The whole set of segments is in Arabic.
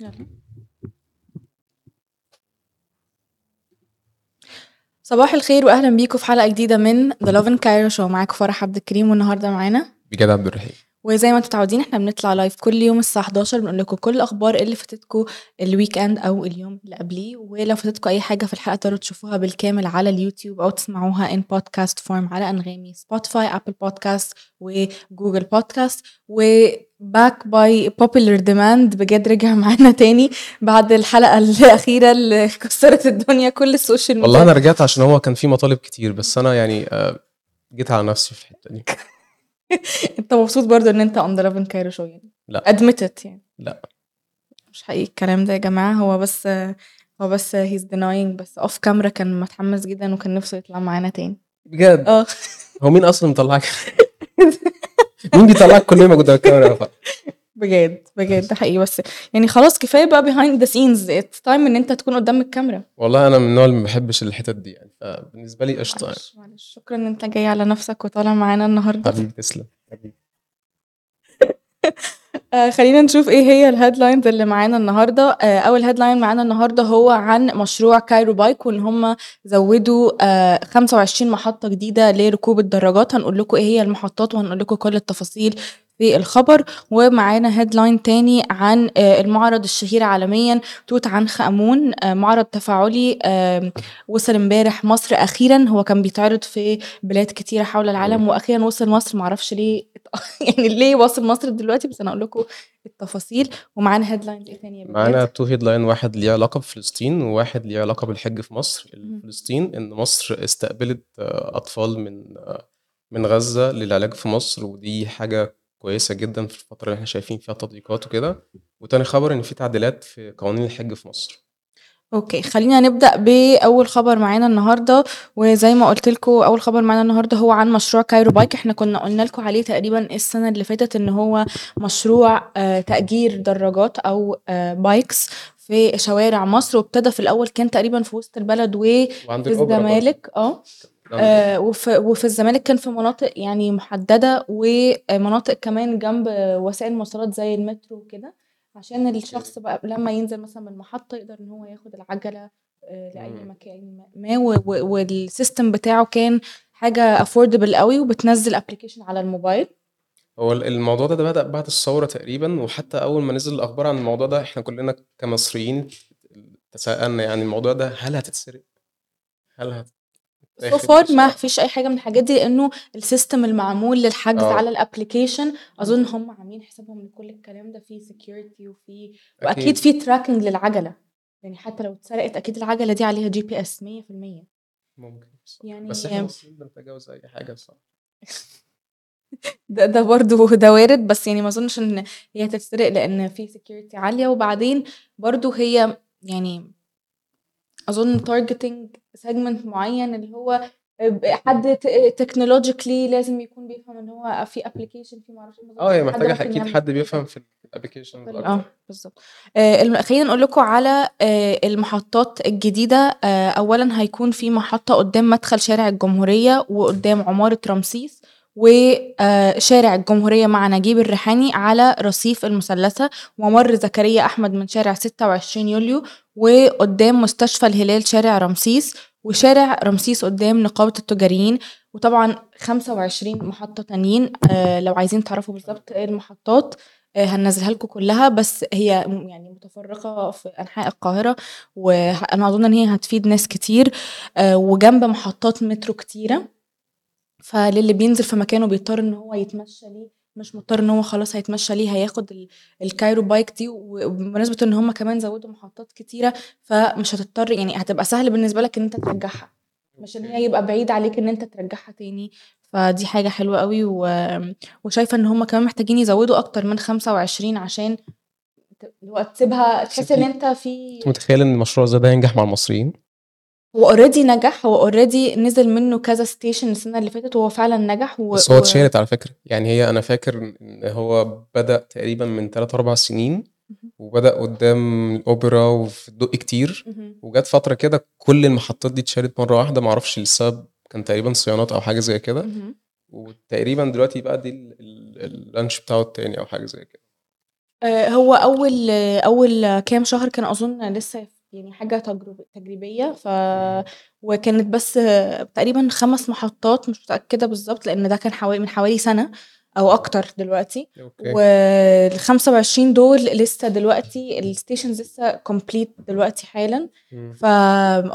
يلا. صباح الخير واهلا بيكم في حلقة جديدة من the Lovin Cairo Show معاكم فرح عبد الكريم والنهاردة معانا بجد عبد الرحيم. وزي ما أنتم متعودين إحنا بنطلع live كل يوم الساعة 11 بنقول لكم كل الأخبار اللي فاتتكم ال weekend أو اليوم اللي قبليه. ولو فاتتكم أي حاجة في الحلقة تقدروا تشوفوها بالكامل على اليوتيوب أو تسمعوها in podcast form على أنغامي سبوتيفاي Apple Podcast و Google Podcast و back by popular demand بجد رجع معانا تاني بعد الحلقة الأخيرة اللي كسرت الدنيا كل ال social media. والله أنا رجعت عشان هو كان في مطالب كتير بس أنا يعني آه، جيت على نفسي في الحتة دي. انت مبسوط برضو ان انت on the Lovin Cairo Show يعني لا. admit it يعني. لا. مش حقيقي الكلام ده يا جماعة. هو بس هو بس he's denying بس off camera كان متحمس جدا وكان نفسه يطلع معانا تاني. بجد؟ آه. هو مين أصلا مطلعك؟ مين بيطلعك كل يوم قدام الكاميرا؟ بجد بجد ده حقيقي. بس يعني خلاص كفاية بقى behind the scenes it's time إن أنت تكون قدام الكاميرا. والله أنا من النوع اللي ما بحبش الحتت دي يعني فبالنسبة لي قشطة يعني. معلش معلش. شكرا إن أنت جاي على نفسك وطالع معانا النهارده. حبيبي تسلم. حبيبي. آه خلينا نشوف إيه هي ال headlines اللي معانا النهارده. آه أول headline معانا النهارده هو عن مشروع Cairo Bike وإن هم زودوا آه 25 محطة جديدة لركوب الدراجات. هنقول لكم إيه هي المحطات وهنقول لكم كل التفاصيل. في الخبر ومعانا headline تاني عن آه المعرض الشهير عالميا توت عنخ آمون آه معرض تفاعلي وصل امبارح مصر أخيرا. هو كان بيتعرض في بلاد كتيرة حول العالم وأخيرا وصل مصر. معرفش ليه يعني ليه واصل مصر دلوقتي بس أنا أقول لكم التفاصيل. ومعانا headlines إيه بجد؟ معانا two headlines واحد ليه علاقة بفلسطين وواحد ليه علاقة بالحج في مصر. فلسطين إن مصر استقبلت آه، أطفال من من غزة للعلاج في مصر ودي حاجة كويسة جدا في الفترة اللي إحنا شايفين فيها تطبيقات وكده. وتاني خبر إن في تعديلات في قوانين الحج في مصر. Okay خلينا نبدأ بأول خبر معانا النهارده. وزي ما قلت لكم أول خبر معانا النهارده هو عن مشروع Cairo Bike. إحنا كنا قلنا لكم عليه تقريبا السنة اللي فاتت إن هو مشروع آه، تأجير دراجات أو آه، bikes في شوارع مصر. وابتدى في الأول كان تقريبا في وسط البلد وفي. الزمالك. آه. آه، وفي وفي الزمالك كان في مناطق يعني محددة ومناطق كمان جنب وسائل المواصلات زي المترو وكده عشان الشخص بقى لما ينزل مثلا من المحطة يقدر إن هو ياخد العجلة آه، لأي. مكان ما وال system بتاعه كان حاجة affordable قوي وبتنزل application على الموبايل هو ال- الموضوع ده, ده بدأ بعد الثورة تقريبا وحتى أول ما نزل الأخبار عن الموضوع ده إحنا كلنا كمصريين تساءلنا يعني الموضوع ده هل هتتسرق؟ هل هت so far ما فيش أي حاجة من الحاجات دي لأنه ال system المعمول للحجز آه. على ال application أظن هم عاملين حسابهم لكل الكلام ده في security وفي وأكيد. في tracking للعجلة. يعني حتى لو اتسرقت أكيد العجلة دي عليها GPS 100% ممكن يعني بس مصريين بنتجاوز أي حاجة الصراحة ده ده برضه ده وارد بس يعني ما أظنش إن هي تتسرق لأن في security عالية. وبعدين برضه هي يعني أظن targeting segment معين اللي هو حد technologically لازم يكون بيفهم إن هو في application في معرفش آه هي حد ممكن أكيد يعمل حد. بيفهم في ال application آه بالظبط. آه خلينا نقول لكم على آه المحطات الجديدة. آه اولا هيكون في محطة قدام مدخل شارع الجمهورية وقدام عمارة رمسيس وشارع الجمهورية مع نجيب الريحاني على رصيف المثلثة. وممر زكريا أحمد من شارع 26 يوليو وقدام مستشفى الهلال شارع رمسيس وشارع رمسيس قدام نقابة التجاريين وطبعا 25 محطة تانيين. آه لو عايزين تعرفوا بالظبط إيه المحطات آه، هننزلها لكم كلها. بس هي يعني متفرقة في أنحاء القاهرة وأنا أظن إن هي هتفيد ناس كتير. آه، وجنب محطات مترو كتيرة. فللي بينزل في مكانه بيضطر إن هو يتمشى ليه مش مضطر إن هو خلاص هيتمشى ليه هياخد ال- ال Cairo Bike دي و- وبمناسبة إن هم كمان زودوا محطات كتيرة فمش هتضطر يعني هتبقى سهل بالنسبة لك إن أنت ترجعها مش إن هي يبقى بعيد عليك إن أنت ترجعها تاني فدي حاجة حلوة قوي و... وشايفة إن هم كمان محتاجين يزودوا أكتر من 25 عشان ت- اللي هو تسيبها تحس إن أنت في متخيل إن المشروع زي ده ينجح مع المصريين؟ هو already نجح هو already نزل منه كذا station السنة اللي فاتت وهو فعلا نجح و... بس هو و- اتشالت على فكرة يعني هي أنا فاكر إن هو بدأ تقريبا من 3 4 سنين. وبدأ قدام الأوبرا وفي الدقي كتير. وجت فترة كده كل المحطات دي اتشالت مرة واحدة معرفش السبب كان تقريبا صيانات أو حاجة زي كده. وتقريبا دلوقتي بقى دي ال- ال- ال launch بتاعه التاني أو حاجة زي كده آآ هو أول أول كام شهر كان أظن لسه يعني حاجة تجرب تجريبية ف وكانت بس تقريبًا 5 محطات مش متأكدة بالضبط، لإن ده كان حوالي من حوالي سنة أو أكتر دلوقتي، أوكي. وال25 دول لسه دلوقتي الstations لسه complete دلوقتي حالًا، إمم. ف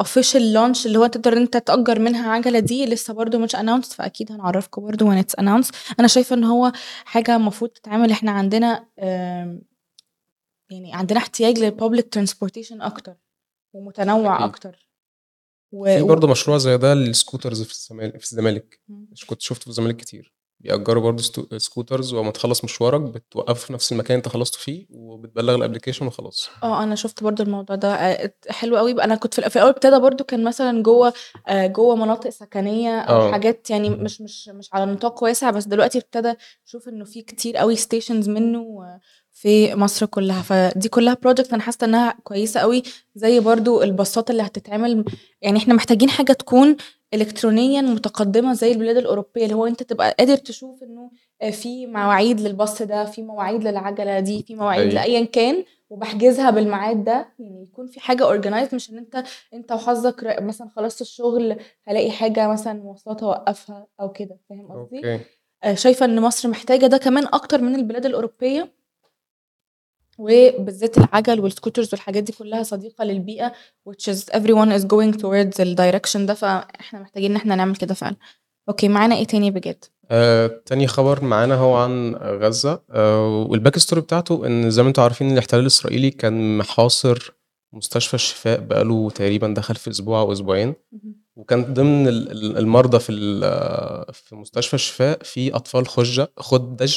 official launch اللي هو تقدر أنت تأجر منها عجلة دي لسه برضه مش announced فأكيد هنعرّفكم برضه when it's announced. أنا شايفة إن هو حاجة المفروض تتعمل. إحنا عندنا يعني عندنا احتياج للpublic transportation أكتر. ومتنوع أكيد. أكتر. و في برضه مشروع زي ده للscooters في الزمال في الزمالك، كنت شُفته في الزمالك كتير، بيأجروا برضه ستو scooters وأمّا تخلّص مشوارك بتوقّفه في نفس المكان أنت خلصته فيه وبتبلّغ الapplication وخلاص. آه، أنا شُفت برضه الموضوع ده. ات حلو أوي، أنا كنت في الأول ابتدى برضه كان مثلًا جوّه آآ جوّه مناطق سكنية أو آه. حاجات يعني مش مش مش على نطاق واسع، بس دلوقتي ابتدى أشوف إنه في كتير أوي stations منّه في مصر كلّها، فدي كلّها project أنا حاسة إنها كويسة أوي، زي برضه الباصات اللي هتتعمل. يعني إحنا محتاجين حاجة تكون إلكترونيًا متقدمة زي البلاد الأوروبية، اللي هو أنت تبقى قادر تشوف إنه آآ في مواعيد للباص ده، في مواعيد للعجلة دي، في مواعيد أيوه. لأيًا كان وباحجزها بالميعاد ده، يعني يكون في حاجة organized مش إن أنت أنت وحظك مثلًا خلصت الشغل هالاقي حاجة مثلًا مواصلات أوقّفها أو كده، فاهم قصدي؟ آآ شايفة إن مصر محتاجة ده كمان أكتر من البلاد الأوروبية. وبالذات العَجَل والscooters والحاجات دي كلّها صديقة للبيئة which is everyone is going towards الdirection ده، فإحنا محتاجين إن إحنا نعمل كده فعلًا. أوكي، معانا إيه تاني بجد؟ آآ تاني خبر معانا هو عن غزة آآ والback story بتاعته إن زي ما أنتم عارفين الاحتلال الإسرائيلي كان محاصر مستشفى الشفاء بقى له تقريبًا دخل في أسبوع أو أسبوعين، اهم. وكان ضمن ال ال المرضى في في مستشفى الشفاء في أطفال خُجّة خُدَّج،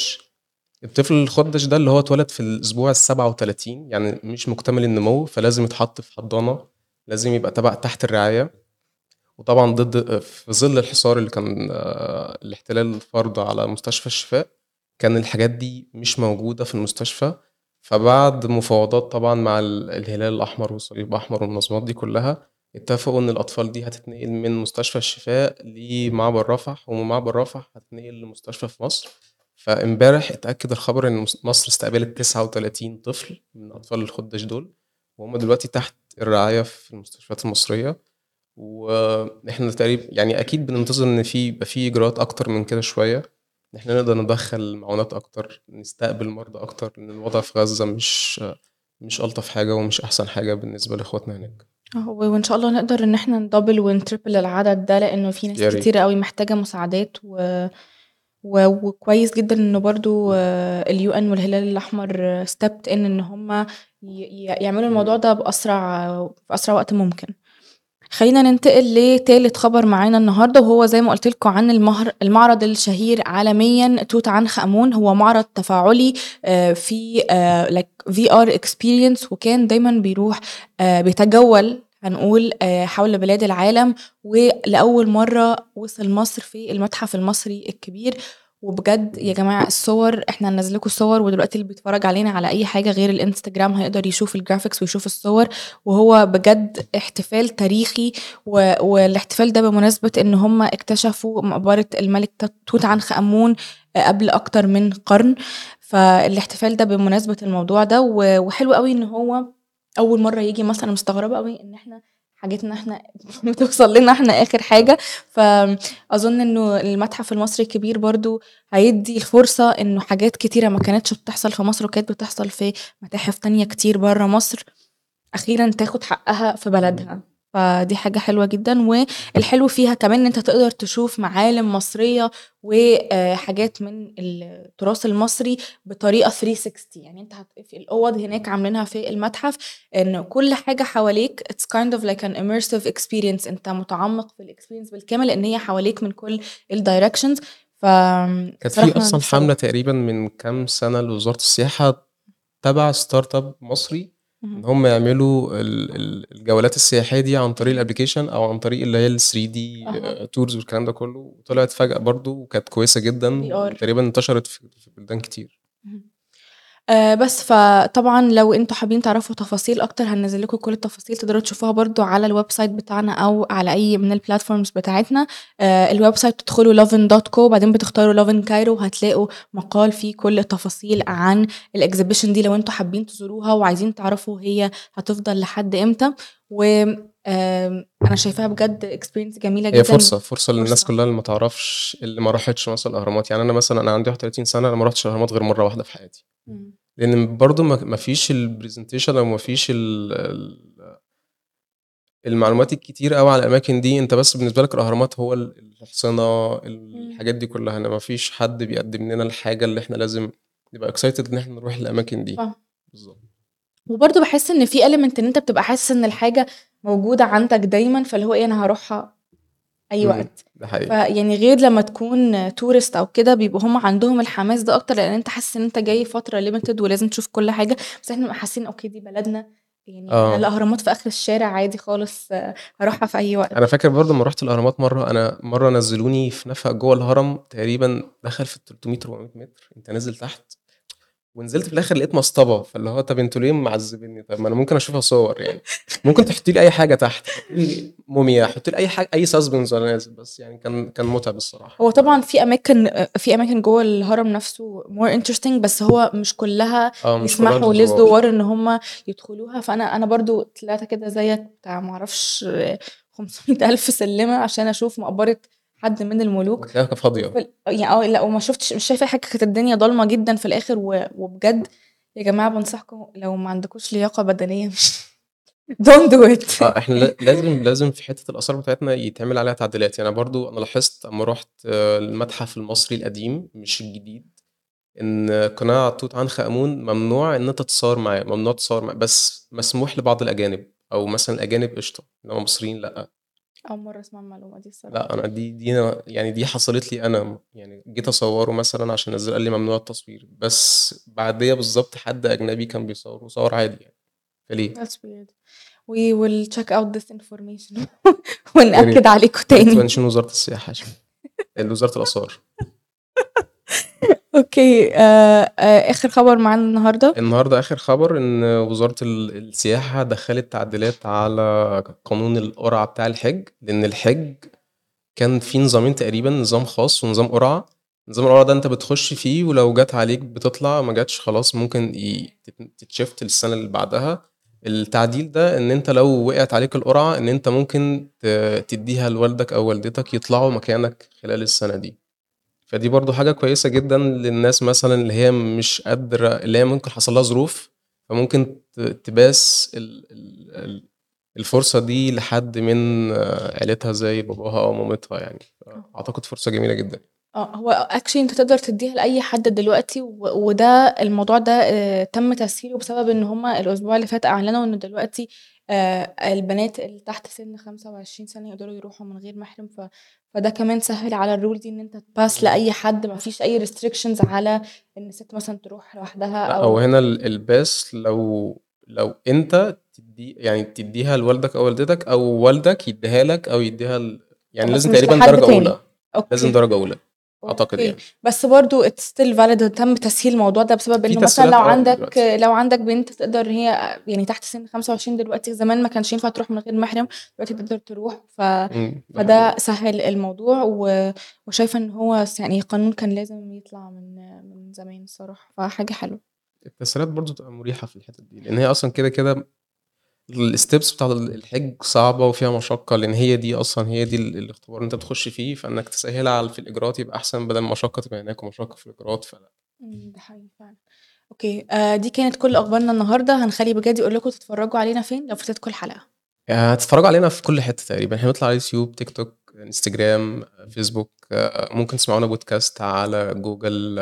الطفل الخُدَّج ده اللي هو اتولد في الأسبوع ال37 يعني مش مكتمل النمو، فلازم يتحط في حضانة، لازم يبقى تبع تحت الرعاية، وطبعًا ضد في ظل الحصار اللي كان الاحتلال فارضه على مستشفى الشفاء، كان الحاجات دي مش موجودة في المستشفى، فبعد مفاوضات طبعًا مع ال الهلال الأحمر والصليب الأحمر والمنظمات دي كلّها، اتفقوا إن الأطفال دي هتتنقل من مستشفى الشفاء لمعبر رفح، ومن معبر رفح هتتنقل لمستشفى في مصر، فامبارح اتأكد الخبر مس مصر استقبلت 39 طفل من أطفال الخُدَّج دول، وهُم دلوقتي تحت الرعاية في المستشفيات المصرية، وإحنا تقريب يعني أكيد بننتظر إن في يبقى في إجراءات أكتر من كده شوية، إن إحنا نقدر ندخّل معونات أكتر، نستقبل مرضى أكتر، لإن الوضع في غزة مش مش ألطف حاجة ومش أحسن حاجة بالنسبة لإخواتنا هناك. آه، وإن شاء الله نقدر إن إحنا نdouble ونtriple العدد ده، لإنه في ناس. كتيرة أوي محتاجة مساعدات و و وكويس جدًا إنه برضه الUN والهلال الأحمر stepped in إن هُم ي يعملوا الموضوع ده بأسرع في أسرع وقت ممكن. خلّينا ننتقل لتالت خبر معانا النهارده، وهو زي ما قُلت لكم عن المهر المعرض الشهير عالميًا توت عنخ آمون، هو معرض تفاعلي آآ فيه آآ like VR experience وكان دايمًا بيروح آآ بيتجول هنقول آآ حول بلاد العالم، ولأول مرّة وصل مصر في المتحف المصري الكبير، وبجد يا جماعة الصور إحنا هننزّل لكم الصور، ودلوقتي اللي بيتفرّج علينا على أي حاجة غير الإنستجرام هيقدر يشوف الgraphics ويشوف الصور، وهو بجد احتفال تاريخي و والاحتفال ده بمناسبة إن هُم اكتشفوا مقبرة الملك توت عنخ آمون قبل أكتر من قرن، فالاحتفال ده بمناسبة الموضوع ده، وحلو أوي إن هو أول مرّة ييجي مصر، أنا مستغربة أوي إن إحنا حاجتنا إحنا بتوصل لنا إحنا آخر حاجة، فأظن إنه المتحف المصري الكبير برضه هيدّي الفرصة إنه حاجات كتيرة ما كانتش بتحصل في مصر وكانت بتحصل في متاحف تانية كتير برّه مصر، أخيرًا تاخد حقها في بلدها، فدي حاجة حلوة جدًا، والحلو فيها كمان إن أنت تقدر تشوف معالم مصرية وآآ حاجات من التراث المصري بطريقة 360 يعني هت في الأوض هناك عاملينها في المتحف إن كل حاجة حواليك it's kind of like an immersive experience. أنت متعمق في الexperience بالكامل، لإن هي حواليك من كل الdirections. ف كانت في مستغربة. حملة تقريبًا من كام سنة لوزارة السياحة تبع startup مصري، اهم. هُم يعملوا ال ال الجولات السياحية دي عن طريق الapplication أو عن طريق اللي هي ال3D أها. tours والكلام ده كلّه، وطلعت فجأة برضه وكانت كويسة جدًا، VR. وتقريبًا انتشرت في في بلدان كتير. آآ بس، فطبعًا لو أنتم حابين تعرفوا تفاصيل أكتر هننزّل لكم كل التفاصيل تقدروا تشوفوها برضه على الwebsite بتاعنا أو على أي من الplatforms بتاعتنا، آآ الwebsite بتدخلوا lovin.co وبعدين بتختاروا lovin Cairo وهتلاقوا مقال فيه كل التفاصيل عن الexhibition دي لو أنتم حابين تزوروها وعايزين تعرفوا هي هتفضل لحد إمتى، و أنا شايفاها بجد experience جميلة جدًا. هي فرصة، فرصة للناس فرصة. كلّها اللي ما تعرفش اللي ما راحتش مثلًا الأهرامات، يعني أنا مثلًا أنا عندي 31 سَنة أنا ما رُحتش الأهرامات غير مرّة واحدة في حياتي، إمم. لإن برضه ما فيش الpresentation أو ما فيش ال ال المعلومات الكتيرة أوي على الأماكن دي، أنت بس بالنسبة لك الأهرامات هو ال الحصينة إمم. الحاجات دي كلّها، إنما ما فيش حد بيقدّم لنا الحاجة اللي إحنا لازم نبقى excited إن إحنا نروح الأماكن دي. بالضبط. وبرضه باحس إن في element إن أنت بتبقى حاسس إن الحاجة موجودة عندك دايمًا، فاللي هو إيه أنا هاروحها إمم، وقت، ده حقيقي. فيعني غير لمّا تكون tourist أو كده بيبقوا هُم عندهم الحماس ده أكتر، لإن أنت حاسس إن أنت جاي فترة limited ولازم تشوف كل حاجة، بس إحنا بنبقى حاسين okay دي بلدنا، يعني أنا آه. الأهرامات في آخر الشارع عادي خالص هاروحها في أي وقت. أنا فاكر برضه أمّا رُحت الأهرامات مرّة، أنا مرّة نزّلوني في نفق جوّه الهرم تقريبًا دخل في ال300، 400 متر، أنت نازل تحت ونزلت في الآخر لقيت مصطبة، فاللي هو طَب أنتم ليه معذبينّي؟ طَب ما أنا ممكن أشوفها صور يعني، ممكن تحطّي لي أي حاجة تحت، موميا، حطّي لي أي حاجة أي suspense وأنا نازل، بس يعني كان كان مُتعب الصراحة. هو طبعًا في أماكن آآ في أماكن جوّه الهرم نفسه more interesting بس هو مش كلّها آه، يسمحوا للزوّار. إن هُم يدخلوها، فأنا أنا برضه طلعت كده زيك بتاع ما أعرفش 500.000 سلِّمة عشان أشوف مقبرة حد من الملوك،. وفي ال يعني آه، لأ وما شُفتش مش شايفة أي حاجة كانت الدنيا ضلمة جدًا في الآخر و وبجد يا جماعة بانصحكم لو ما عندكوش لياقة بدنية مش do it. آه، إحنا لا لازم لازم في حتّة الآثار بتاعتنا يتعمل عليها تعديلات، يعني برضه أنا لاحظت أمّا رُحت المتحف المصري القديم مش الجديد، إن قناع توت عنخ آمون ممنوع إن أنت تتصوّر معاه، ممنوع تتصوّر معاه، بس مسموح لبعض الأجانب، أو مثلًا الأجانب قشطة، إنما المصريين لأ. أول مرّة أسمع المعلومة دي الصراحة. لأ، أنا دي دي أنا يعني دي حصلت لي أنا، يعني جيت أصوّره مثلًا عشان أنزّله قال لي ممنوع التصوير، بس بعديّا بالضبط حد أجنبي كان بيصوّر وصوّر عادي يعني، فليه؟ That's weird. We will check out this information يا ونأكد عليكم تاني. وزارة السياحة وزارة الآثار. أوكي، آآ آآ آخر خبر معانا النهارده؟ النهارده آخر خبر إن وزارة ال السياحة دخّلت تعديلات على قانون القرعة بتاع الحِج، لإن الحِج كان في نظامين تقريبًا، نظام خاص ونظام قرعة، نظام القرعة ده أنت بتخش فيه ولو جات عليك بتطلع، ما جاتش خلاص ممكن ي تت تتشيفت للسنة اللي بعدها. التعديل ده إن أنت لو وقعت عليك القرعة إن أنت ممكن تدّيها لوالدك أو والدتك يطلعوا مكانك خلال السنة دي. فدي برضه حاجة كويسة جدًا للناس مثلًا اللي هي مش قادرة اللي هي ممكن حصل لها ظروف، فممكن تباس ال ال ال الفرصة دي لحد من عيلتها زي باباها أو مامتها يعني، آه. فأعتقد فرصة جميلة جدًا. آه، هو actually أنت تقدر تدّيها لأي حد دلوقتي وده الموضوع ده آآ تم تسهيله بسبب إن هُم الأسبوع اللي فات أعلنوا إن دلوقتي آآ البنات اللي تحت سِن 25 سنة يقدروا يروحوا من غير محرم، ف فده كمان سهِّل على الrule دي أنت تpass إمم. لأي حد، ما فيش أي restrictions على إن الست مثلًا تروح لوحدها أو هو هنا ال ال pass لو لو أنت تدّي يعني تدّيها لوالدك أو والدتك أو والدك يدّيها لك أو يدّيها ل يعني لازم تقريبًا درجة تاني. لازم okay. درجة أولى، أعتقد okay، يعني. بس برضه it's still valid تم تسهيل الموضوع ده بسبب إنه مثلًا لو آه عندك دلوقتي. لو عندك بنت تقدر هي يعني تحت سِن 25 دلوقتي، زمان ما كانش ينفع تروح من غير محرم، دلوقتي تقدر تروح، ف فده. سهِّل الموضوع و وشايفة إن هو يعني قانون كان لازم يطلع من من زمان الصراحة، فحاجة حلوة. التسهيلات برضه بتبقى مريحة في الحتت دي، لإن هي أصلًا كده، كده ال steps بتاعة ال الحِج صعبة وفيها مشقة، لإن هي دي أصلًا هي دي ال الاختبار اللي أنت بتخش فيه، فإنك تسهّلها على في الإجراءات يبقى أحسن بدل ما مشقة تبقى هناك ومشقة في الإجراءات، فلأ. إمم، ده حقيقي فعلًا. okay، آآ دي كانت كل أخبارنا النهارده، هنخلّي بجد يقول لكم تتفرّجوا علينا فين لو فاتتكم الحلقة. آآ هتتفرّجوا علينا في كل حتة تقريبًا، بنطلع على اليوتيوب، تيك توك، إنستجرام، فيسبوك، ممكن تسمعونا بودكاست على جوجل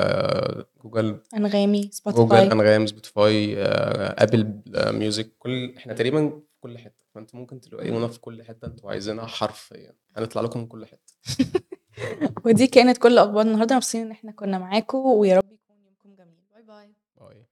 جوجل أنغامي، جوجل، Spotify. أنغام، Spotify، Apple Music كل إحنا تقريبًا في كل حتة، فأنتم ممكن تلاقونا في كل حتة أنتم عايزينها حرفيًا، هنطلع لكم من كل حتة. ودي كانت كل أخبارنا النهارده، مبسوطين إن إحنا كنا معاكم ويا رب يكون يومكم جميل. bye، bye. bye.